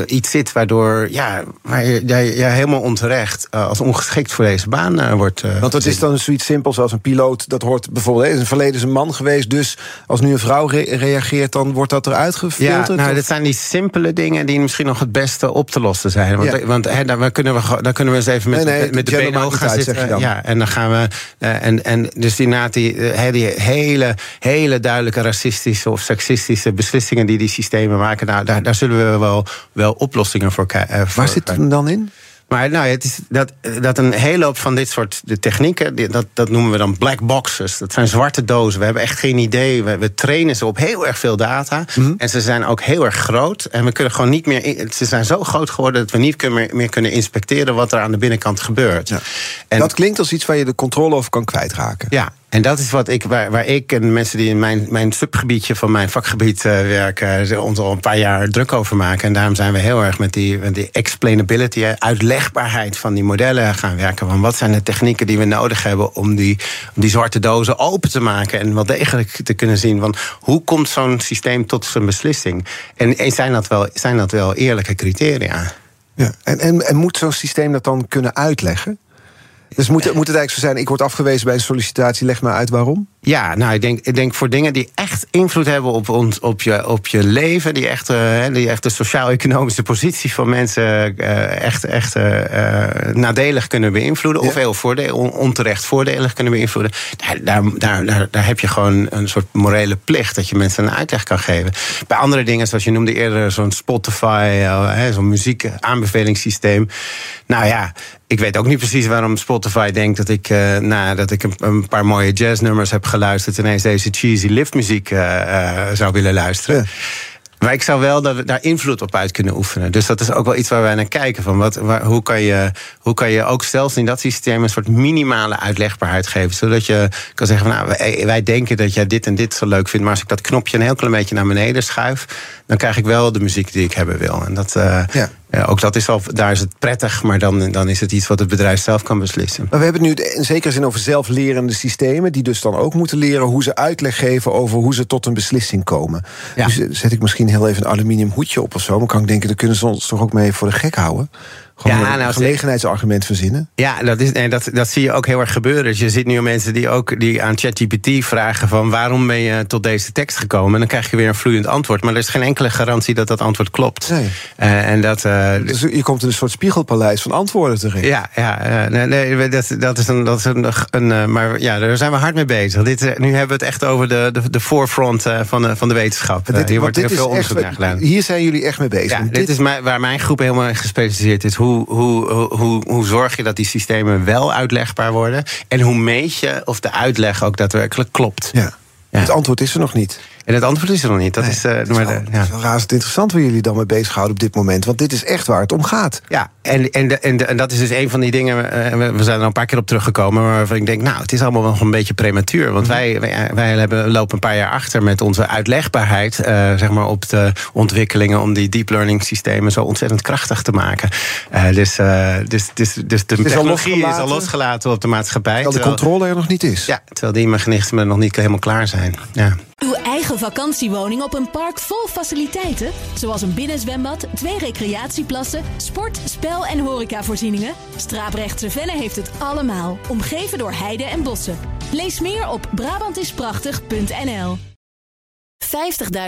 iets zit waardoor ja, waar je, je, helemaal onterecht als ongeschikt voor deze baan wordt. Want dat is dan zoiets simpels als een piloot. Dat hoort bijvoorbeeld, in het verleden is een man geweest, dus als nu een vrouw reageert, dan wordt dat eruit gefilterd? Ja, nou, dat zijn die simpele dingen die misschien nog het beste op te lossen zijn. Want, ja. want hè, daar, kunnen we, daar kunnen we eens even met, nee, nee, met de benen gaan zitten. Ja, en dan gaan we. en, en dus die naad die, die hele, hele duidelijke racistische of seksistische beslissingen die die systemen maken, nou, daar, daar zullen we wel, wel oplossingen voor krijgen. Waar zit het dan in? Maar nou, het is dat, dat een hele hoop van dit soort de technieken, dat, dat noemen we dan black boxes. Dat zijn zwarte dozen. We hebben echt geen idee. We, we trainen ze op heel erg veel data. Mhm. En ze zijn ook heel erg groot. En we kunnen gewoon niet meer. Ze zijn zo groot geworden dat we niet meer, meer kunnen inspecteren wat er aan de binnenkant gebeurt. Ja. En, dat klinkt als iets waar je de controle over kan kwijtraken. Ja, en dat is wat ik, waar, waar ik en mensen die in mijn, mijn subgebiedje van mijn vakgebied uh, werken, ons al een paar jaar druk over maken. En daarom zijn we heel erg met die, met die explainability, uitlegbaarheid van die modellen gaan werken. Van wat zijn de technieken die we nodig hebben om die, om die zwarte dozen open te maken en wel degelijk te kunnen zien van hoe komt zo'n systeem tot zijn beslissing? En, en zijn, dat wel, zijn dat wel eerlijke criteria? Ja, en, en, en moet zo'n systeem dat dan kunnen uitleggen? Dus moet, moet het eigenlijk zo zijn: ik word afgewezen bij een sollicitatie, leg maar uit waarom? Ja, nou, ik denk, ik denk voor dingen die echt invloed hebben op, ons, op, je, op je leven, die echt, uh, die echt de sociaal-economische positie van mensen uh, echt, echt uh, nadelig kunnen beïnvloeden, of heel voordeel, onterecht voordelig kunnen beïnvloeden, daar, daar, daar, daar, heb je gewoon een soort morele plicht dat je mensen een uitleg kan geven. Bij andere dingen, zoals je noemde eerder, zo'n Spotify, zo'n muziek aanbevelingssysteem. Nou ja, ik weet ook niet precies waarom Spotify denkt dat ik, uh, nou, dat ik een, een, paar mooie jazznummers heb geluisterd. ineens deze cheesy liftmuziek uh, uh, zou willen luisteren. Maar ik zou wel daar invloed op uit kunnen oefenen. Dus dat is ook wel iets waar wij naar kijken. Van wat, waar, hoe, kan je, hoe kan je ook zelfs in dat systeem een soort minimale uitlegbaarheid geven. Zodat je kan zeggen: van, nou, wij, wij, denken dat jij dit en dit zo leuk vindt. Maar als ik dat knopje een heel klein beetje naar beneden schuif, dan krijg ik wel de muziek die ik hebben wil. En dat, uh, ja. Ook dat is al, daar is het prettig, maar dan, dan is het iets wat het bedrijf zelf kan beslissen. Maar we hebben het nu in zekere zin over zelflerende systemen, die dus dan ook moeten leren hoe ze uitleg geven over hoe ze tot een beslissing komen. Ja. Dus zet ik misschien heel even een aluminium hoedje op of zo, maar kan ik denken, dan kunnen ze ons toch ook mee voor de gek houden? Gewoon ja, een nou, gelegenheidsargument verzinnen. Ja, dat, is, en dat, dat zie je ook heel erg gebeuren. Dus je ziet nu mensen die ook die aan ChatGPT vragen van waarom ben je tot deze tekst gekomen? En dan krijg je weer een vloeiend antwoord. Maar er is geen enkele garantie dat dat antwoord klopt. Nee. Uh, en dat, uh, dus je komt in een soort spiegelpaleis van antwoorden terecht. Ja, ja uh, nee, nee, dat, dat is een. Dat is een, een maar ja, daar zijn we hard mee bezig. Dit, nu hebben we het echt over de, de, de forefront van, de, van de wetenschap. Dit, hier wordt heel veel onderzoek naar gedaan. Hier zijn jullie echt mee bezig. Ja, dit, dit is waar mijn groep helemaal in gespecialiseerd is. Hoe, hoe, hoe, hoe zorg je dat die systemen wel uitlegbaar worden? En hoe meet je of de uitleg ook daadwerkelijk klopt? Ja. Het antwoord is er nog niet. En het antwoord is er nog niet. Dat is, uh, het is wel, de, ja. razend interessant waar jullie dan mee bezighouden op dit moment. Want dit is echt waar het om gaat. Ja, en, en, en, en dat is dus een van die dingen. we zijn er een paar keer op teruggekomen. Waarvan ik denk, nou, het is allemaal nog een beetje prematuur. Want mhm. wij, wij, wij hebben, lopen een paar jaar achter met onze uitlegbaarheid. zeg maar op de ontwikkelingen om die deep learning systemen zo ontzettend krachtig te maken. dus, dus, dus, dus de technologie is al losgelaten op de maatschappij. Terwijl de controle er nog niet is. Ja, terwijl die mechanismen nog niet helemaal klaar zijn. Ja. Uw eigen vakantiewoning op een park vol faciliteiten, zoals een binnenzwembad, twee recreatieplassen, sport, spel en horecavoorzieningen. Straaprechtse Venne heeft het allemaal, omgeven door heide en bossen. Lees meer op Brabantisprachtig.nl.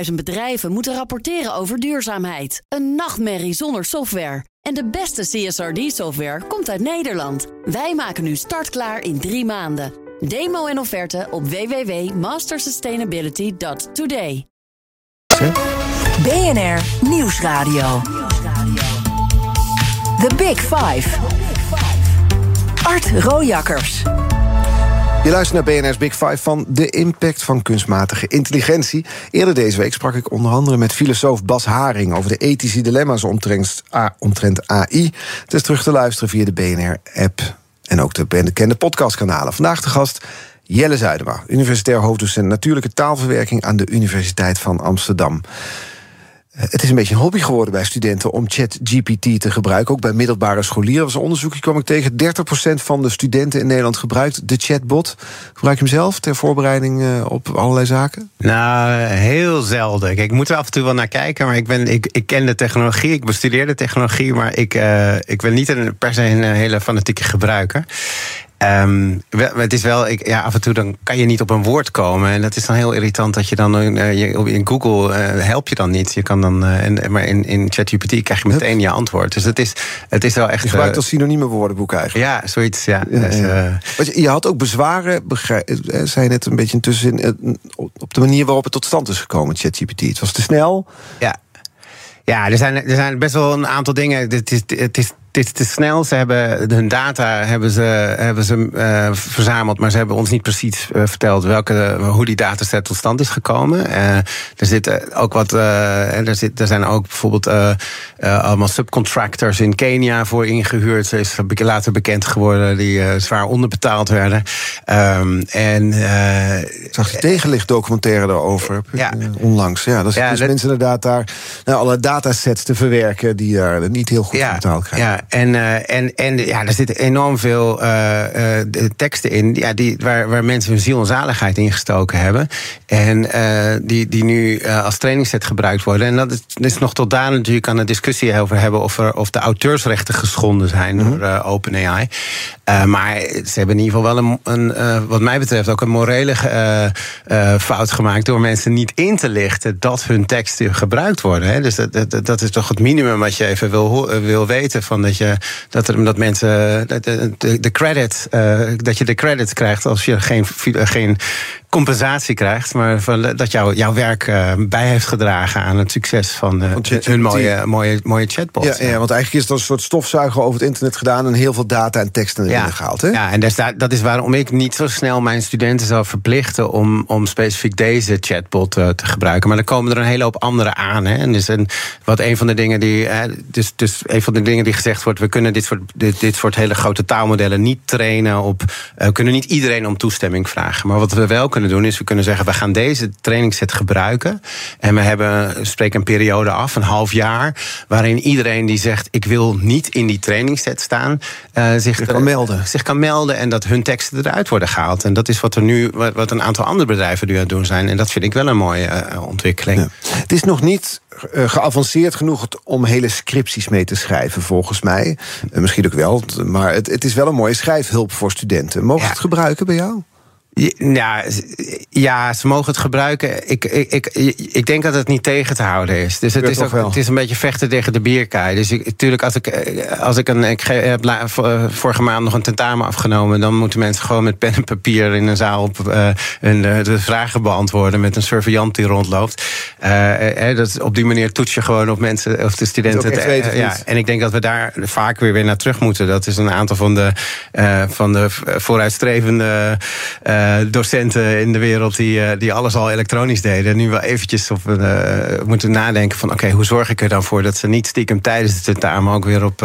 50.000 bedrijven moeten rapporteren over duurzaamheid. Een nachtmerrie zonder software. En de beste CSRD-software komt uit Nederland. Wij maken nu startklaar in drie maanden. Demo en offerte op www.mastersustainability.today. BNR Nieuwsradio. The Big Five. Art Rojakkers. Je luistert naar BNR's Big Five van de impact van kunstmatige intelligentie. Eerder deze week sprak ik onder andere met filosoof Bas Haring over de ethische dilemma's omtrent, omtrent AI. Het is terug te luisteren via de BNR-app en ook de bekende podcastkanalen. Vandaag de gast Jelle Zuidema, universitair hoofddocent natuurlijke taalverwerking aan de Universiteit van Amsterdam. Het is een beetje een hobby geworden bij studenten om ChatGPT te gebruiken. Ook bij middelbare scholieren. Er was onderzoekje kwam ik tegen. 30% van de studenten in Nederland gebruikt de chatbot. Gebruik je hem zelf ter voorbereiding eh, op allerlei zaken? Nou, heel zelden. Kijk, ik moet er af en toe wel naar kijken. Maar ik, ben, ik, ik ken de technologie, ik bestudeer de technologie. Maar ik, uh, ik ben niet een, per se een hele fanatieke gebruiker. Um, het is wel, ik, ja, af en toe dan kan je niet op een woord komen. En dat is dan heel irritant dat je dan uh, je, in Google uh, help je dan niet. Je kan dan, uh, en, maar in, in ChatGPT krijg je meteen je antwoord. Dus het is, het is wel echt. Je gebruikt als synonieme woordenboek eigenlijk. Ja, zoiets. Ja. ja, dus, ja. je had ook bezwaren, zei net een beetje intussen, op de manier waarop het tot stand is gekomen, ChatGPT. Het was te snel. Ja. Ja, er zijn, er zijn best wel een aantal dingen. Het is, het is dit is te snel. Ze hebben hun data hebben ze, hebben ze uh, verzameld, maar ze hebben ons niet precies uh, verteld welke, hoe die dataset tot stand is gekomen. Uh, er zitten ook wat. er, zit, er zijn ook bijvoorbeeld allemaal subcontractors in Kenia voor ingehuurd. Ze is later bekend geworden die zwaar onderbetaald werden. Um, en, Zag je tegenlicht documentaire daarover? Ja. onlangs. Ja, dat is ja, dus dat, mensen inderdaad daar nou, alle datasets te verwerken die daar niet heel goed ja, betaald krijgen. Ja, en, uh, en, en ja, er zitten enorm veel uh, uh, teksten in ja, die, waar, waar mensen hun ziel en zaligheid in gestoken hebben. En die, die nu als trainingsset gebruikt worden. En dat is, dat is nog tot daar natuurlijk aan de discussie over hebben of, er, of de auteursrechten geschonden zijn mm -hmm. door OpenAI. maar ze hebben in ieder geval wel een, een wat mij betreft, ook een morele fout gemaakt door mensen niet in te lichten dat hun teksten gebruikt worden. Hè. Dus dat, dat, dat is toch het minimum wat je even wil, wil weten van dat je dat, er, dat mensen de, de, de credit, uh, dat je de credit krijgt als je geen, geen compensatie krijgt, maar van, dat jou, jouw werk uh, bij heeft gedragen aan het succes van uh, hun mooie, mooie, mooie chatbot. Ja, ja, want eigenlijk is het een soort stofzuiger over het internet gedaan en heel veel data en teksten erin ja. gehaald. Hè? Ja, en dat is, dat is waarom ik niet zo snel mijn studenten zou verplichten om, om specifiek deze chatbot uh, te gebruiken. Maar dan komen er een hele hoop andere aan. Hè. En dus een, wat een van de dingen die. dus, dus een van de dingen die gezegd wordt, we kunnen dit soort, dit, dit soort hele grote taalmodellen niet trainen op. we kunnen niet iedereen om toestemming vragen. Maar wat we wel kunnen doen, is we kunnen zeggen: we gaan deze trainingsset gebruiken. En we hebben, spreken een periode af, een half jaar, waarin iedereen die zegt: ik wil niet in die trainingsset staan, uh, zich, kan melden. zich kan melden en dat hun teksten eruit worden gehaald. En dat is wat er nu, wat een aantal andere bedrijven nu aan het doen zijn. En dat vind ik wel een mooie uh, ontwikkeling. Ja. Het is nog niet geavanceerd genoeg om hele scripties mee te schrijven, volgens mij. misschien ook wel, maar het, het, is wel een mooie schrijfhulp voor studenten. Mogen ja. het gebruiken bij jou? Ja, ja, ze mogen het gebruiken. Ik, ik, ik, ik denk dat het niet tegen te houden is. Dus het is, ook, het is een beetje vechten tegen de bierkaai. Dus natuurlijk, als ik, als ik een. Ik heb vorige maand nog een tentamen afgenomen. dan moeten mensen gewoon met pen en papier in een zaal op, uh, de vragen beantwoorden. met een surveillant die rondloopt. Uh, dat, op die manier toets je gewoon op mensen of de studenten. Het, ja, en ik denk dat we daar vaak weer weer naar terug moeten. Dat is een aantal van de, van de vooruitstrevende docenten in de wereld die, die alles al elektronisch deden. Nu wel eventjes op, moeten nadenken van oké, hoe zorg ik er dan voor dat ze niet stiekem tijdens de tentamen ook weer op,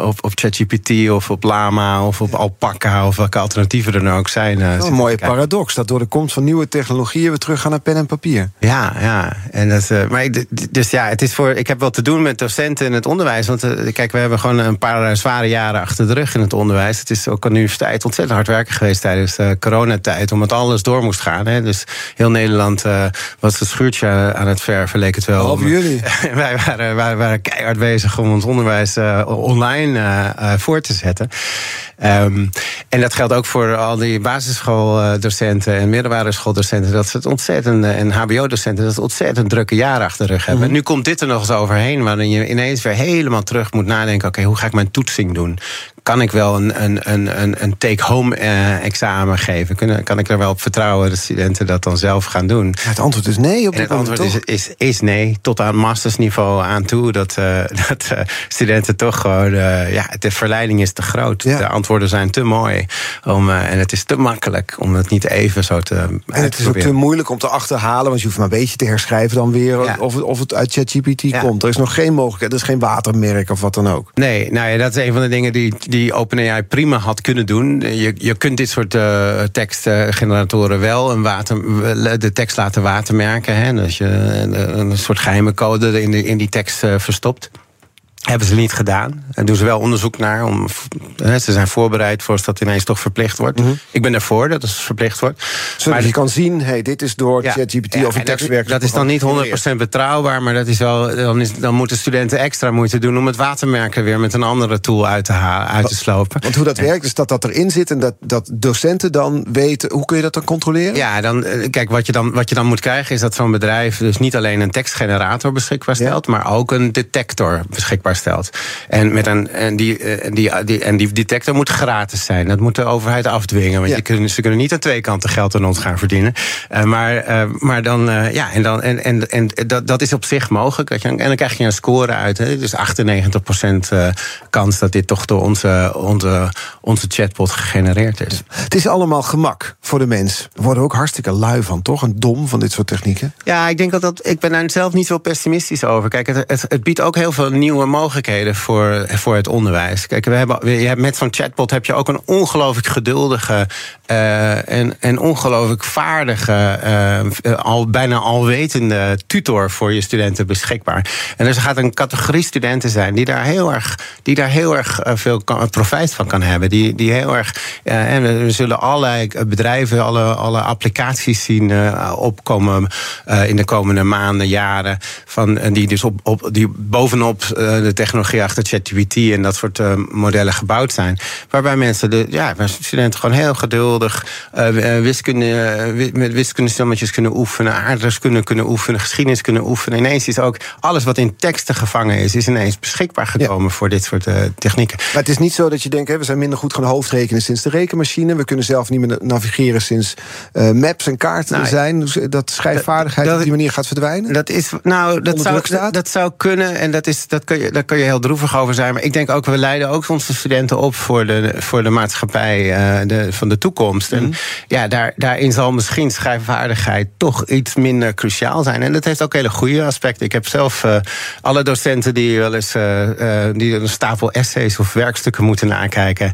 op, op ChatGPT of op Lama of op Alpaca of welke alternatieven er nou ook zijn. een mooie paradox dat door de komst van nieuwe technologieën we terug gaan naar pen en papier. Ja, ja. En dat, maar, dus ja, het is voor, ik heb wel te doen met docenten in het onderwijs. Want kijk, we hebben gewoon een paar zware jaren achter de rug in het onderwijs. Het is ook aan de universiteit ontzettend hard werken geweest tijdens de coronatijd. Omdat alles door moest gaan. Hè. Dus heel Nederland uh, was het schuurtje aan het verven, leek het wel. Behalve jullie. wij, waren, wij waren keihard bezig om ons onderwijs uh, online uh, voor te zetten. Um, en dat geldt ook voor al die basisschooldocenten en middelbare schooldocenten. Dat ze het ontzettend, en HBO-docenten, dat ze ontzettend drukke jaren achter de rug hebben. Mm Nu komt dit er nog eens overheen, waarin je ineens weer helemaal terug moet nadenken: oké, hoe ga ik mijn toetsing doen? Kan ik wel een, een, een, een take-home eh, examen geven? Kunnen, kan ik er wel op vertrouwen dat studenten dat dan zelf gaan doen? het antwoord is nee op dit Het antwoord is, is, is, nee, tot aan mastersniveau aan toe. Dat, uh, dat uh, studenten toch gewoon, ja, de verleiding is te groot. Ja. De antwoorden zijn te mooi. Om, en het is te makkelijk om het niet even zo te. En het is ook te moeilijk om te achterhalen, want je hoeft maar een beetje te herschrijven dan weer. Ja. Of, het, of het uit ChatGPT komt. Er is nog geen mogelijkheid, er is geen watermerk of wat dan ook. Nee, nou ja, dat is een van de dingen die die OpenAI prima had kunnen doen. Je, je kunt dit soort uh, tekstgeneratoren wel een water, de tekst laten watermerken. Hè, als je een soort geheime code in, de, in die tekst uh, verstopt. Hebben ze niet gedaan. En doen ze wel onderzoek naar. Om, ze zijn voorbereid voor als dat ineens toch verplicht wordt. Mm -hmm. Ik ben ervoor dat het verplicht wordt. Zodat maar je kan zien, hey, dit is door ChatGPT ja, of tekstwerk. Dat, dat is dan niet 100% betrouwbaar, maar dat is wel, dan, is, dan moeten studenten extra moeite doen om het watermerken weer met een andere tool uit te, halen, uit te slopen. Want hoe dat werkt, is dat dat erin zit en dat, dat docenten dan weten. Hoe kun je dat dan controleren? Ja, dan, eh, kijk, wat je dan, wat je dan moet krijgen is dat zo'n bedrijf dus niet alleen een tekstgenerator beschikbaar stelt, maar ook een detector beschikbaar stelt. En, met een, en, die, en, die, die, en die detector moet gratis zijn. Dat moet de overheid afdwingen. Want je ze kunnen niet aan twee kanten geld aan ons gaan verdienen. Uh, maar, uh, maar dan, uh, ja, en, dan, en, en, en dat, dat is op zich mogelijk. Dat je, en dan krijg je een score uit. Hè. Dus 98% kans dat dit toch door onze, onze, onze chatbot gegenereerd is. Het is allemaal gemak voor de mens. We worden ook hartstikke lui van, toch? Een dom van dit soort technieken. Ja, ik denk dat, dat ik ben daar zelf niet zo pessimistisch over. Kijk, het, het, het biedt ook heel veel nieuwe mogelijkheden mogelijkheden voor, voor het onderwijs. Kijk, we hebben, je hebt met zo'n chatbot heb je ook een ongelooflijk geduldige uh, en, en ongelooflijk vaardige, uh, al, bijna alwetende tutor voor je studenten beschikbaar. En dus er gaat een categorie studenten zijn die daar heel erg, die daar heel erg veel kan, profijt van kan hebben. Die, die heel erg. Uh, en we zullen allerlei bedrijven, alle, alle applicaties zien opkomen in de komende maanden, jaren. Van, die dus op, op, die bovenop de technologie achter ChatGPT en dat soort uh, modellen gebouwd zijn. Waarbij mensen, de, ja, waar studenten gewoon heel geduldig uh, wiskunde, met wiskundestommetjes kunnen oefenen, aardrijkskunde kunnen oefenen, geschiedenis kunnen oefenen. Ineens is ook alles wat in teksten gevangen is, is ineens beschikbaar gekomen voor dit soort technieken. Maar het is niet zo dat je denkt, hè, we zijn minder goed gaan hoofdrekenen sinds de rekenmachine. We kunnen zelf niet meer navigeren sinds maps en kaarten nou, zijn. Dus dat schrijfvaardigheid dat, op die manier gaat verdwijnen. Dat is, nou, dat zou, dat, dat, zou kunnen en dat, is, dat kun je, kun je heel droevig over zijn. Maar ik denk ook, we leiden ook onze studenten op voor de, voor de maatschappij uh, de, van de toekomst. En mhm. ja, daar, daarin zal misschien schrijfvaardigheid toch iets minder cruciaal zijn. En dat heeft ook hele goede aspecten. Ik heb zelf uh, alle docenten die wel eens uh, die een stapel essays of werkstukken moeten nakijken,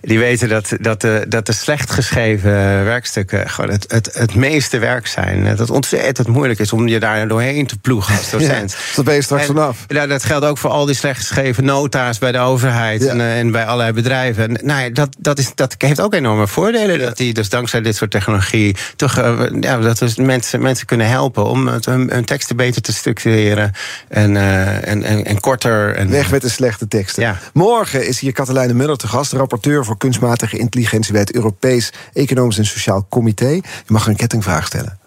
die weten dat, dat, de, dat de slecht geschreven werkstukken gewoon het, het, het meeste werk zijn. Dat het ontzettend moeilijk is om je daar doorheen te ploegen als docent. Ja, dat ben je straks vanaf. Ja, dat geldt ook voor al die slecht geschreven nota's bij de overheid en, eh, en, bij allerlei bedrijven. En, nou ja, dat, dat, is, dat heeft ook enorme voordelen. Dat die dus dankzij dit soort technologie toch uh, ja, dat dus mensen, mensen kunnen helpen om hun, hun teksten beter te structureren en, uh, en, en, en, korter. En, Weg met de slechte teksten. Morgen is hier Katelijne Muller te gast, rapporteur voor kunstmatige intelligentie bij het Europees Economisch en Sociaal Comité. Je mag een kettingvraag stellen.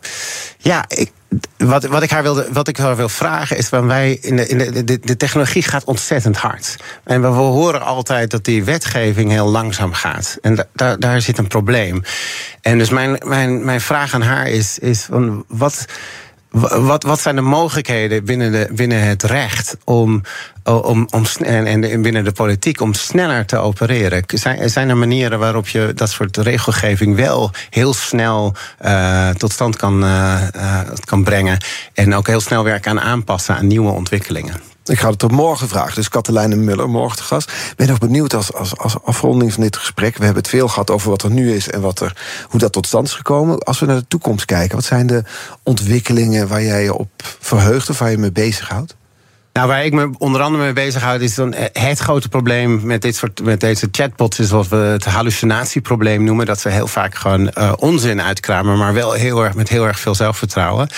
Ja, ik, wat, wat, ik haar wilde, wat ik haar wil vragen is: van wij in de, in de, de, technologie gaat ontzettend hard. En we, horen altijd dat die wetgeving heel langzaam gaat. En daar daar zit een probleem. En dus mijn, mijn, mijn vraag aan haar is: is van wat wat, wat zijn de mogelijkheden binnen, de, binnen het recht om, om, om, en, en binnen de politiek om sneller te opereren? Zijn, zijn er manieren waarop je dat soort regelgeving wel heel snel uh, tot stand kan, uh, uh, kan brengen en ook heel snel weer kan aanpassen aan nieuwe ontwikkelingen? Ik ga het op morgen vragen. Dus Katelijne Muller, morgen gast. Ik ben nog benieuwd als, als, als afronding van dit gesprek. We hebben het veel gehad over wat er nu is en wat er, hoe dat tot stand is gekomen. Als we naar de toekomst kijken, wat zijn de ontwikkelingen waar jij je op verheugt of waar je mee bezighoudt? Nou, waar ik me onder andere mee bezighoud, is dan het grote probleem met, dit soort, met deze chatbots, is wat we het hallucinatieprobleem noemen. Dat ze heel vaak gewoon uh, onzin uitkramen, maar wel heel erg met heel erg veel zelfvertrouwen.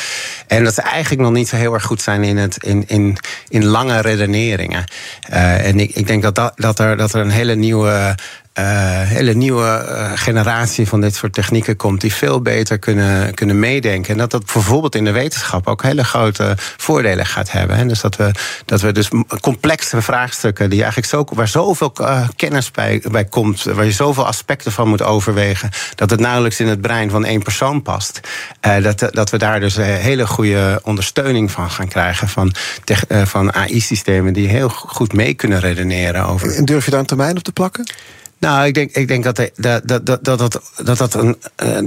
En dat ze eigenlijk nog niet zo heel erg goed zijn in, het, in, in, in lange redeneringen. Uh, en ik, ik denk dat, dat, dat, er, dat er een hele nieuwe uh, hele nieuwe uh, generatie van dit soort technieken komt die veel beter kunnen, kunnen meedenken. En dat dat bijvoorbeeld in de wetenschap ook hele grote voordelen gaat hebben. En dus dat we, dat we dus complexe vraagstukken die eigenlijk zo, waar zoveel uh, kennis bij, bij komt, waar je zoveel aspecten van moet overwegen, dat het nauwelijks in het brein van één persoon past. dat, dat we daar dus hele goede ondersteuning van gaan krijgen van, van AI-systemen die heel goed mee kunnen redeneren over. En durf je daar een termijn op te plakken? Nou, ik denk, ik denk dat, dat, dat, dat, dat, dat, dat, een,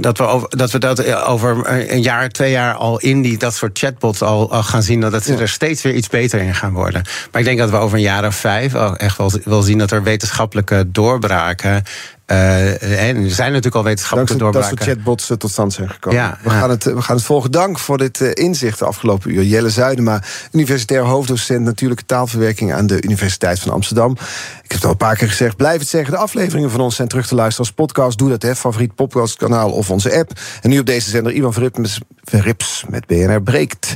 dat, we over, dat we dat over een jaar, twee jaar al in die, dat soort chatbots al, al gaan zien. Dat ze er steeds weer iets beter in gaan worden. Maar ik denk dat we over een jaar of vijf echt wel, wel zien dat er wetenschappelijke doorbraken uh, en er zijn natuurlijk al wetenschappelijke doorbraken. Dat soort chatbots tot stand zijn gekomen. Ja, we, Gaan het, we gaan het volgen. Dank voor dit uh, inzicht de afgelopen uur. Jelle Zuidema, universitair hoofddocent natuurlijke taalverwerking aan de Universiteit van Amsterdam. Ik heb het al een paar keer gezegd. Blijf het zeggen. De afleveringen van ons zijn terug te luisteren als podcast. Doe dat, hè. Favoriet podcastkanaal of onze app. En nu op deze zender Ivan Verrips met BNR Breekt.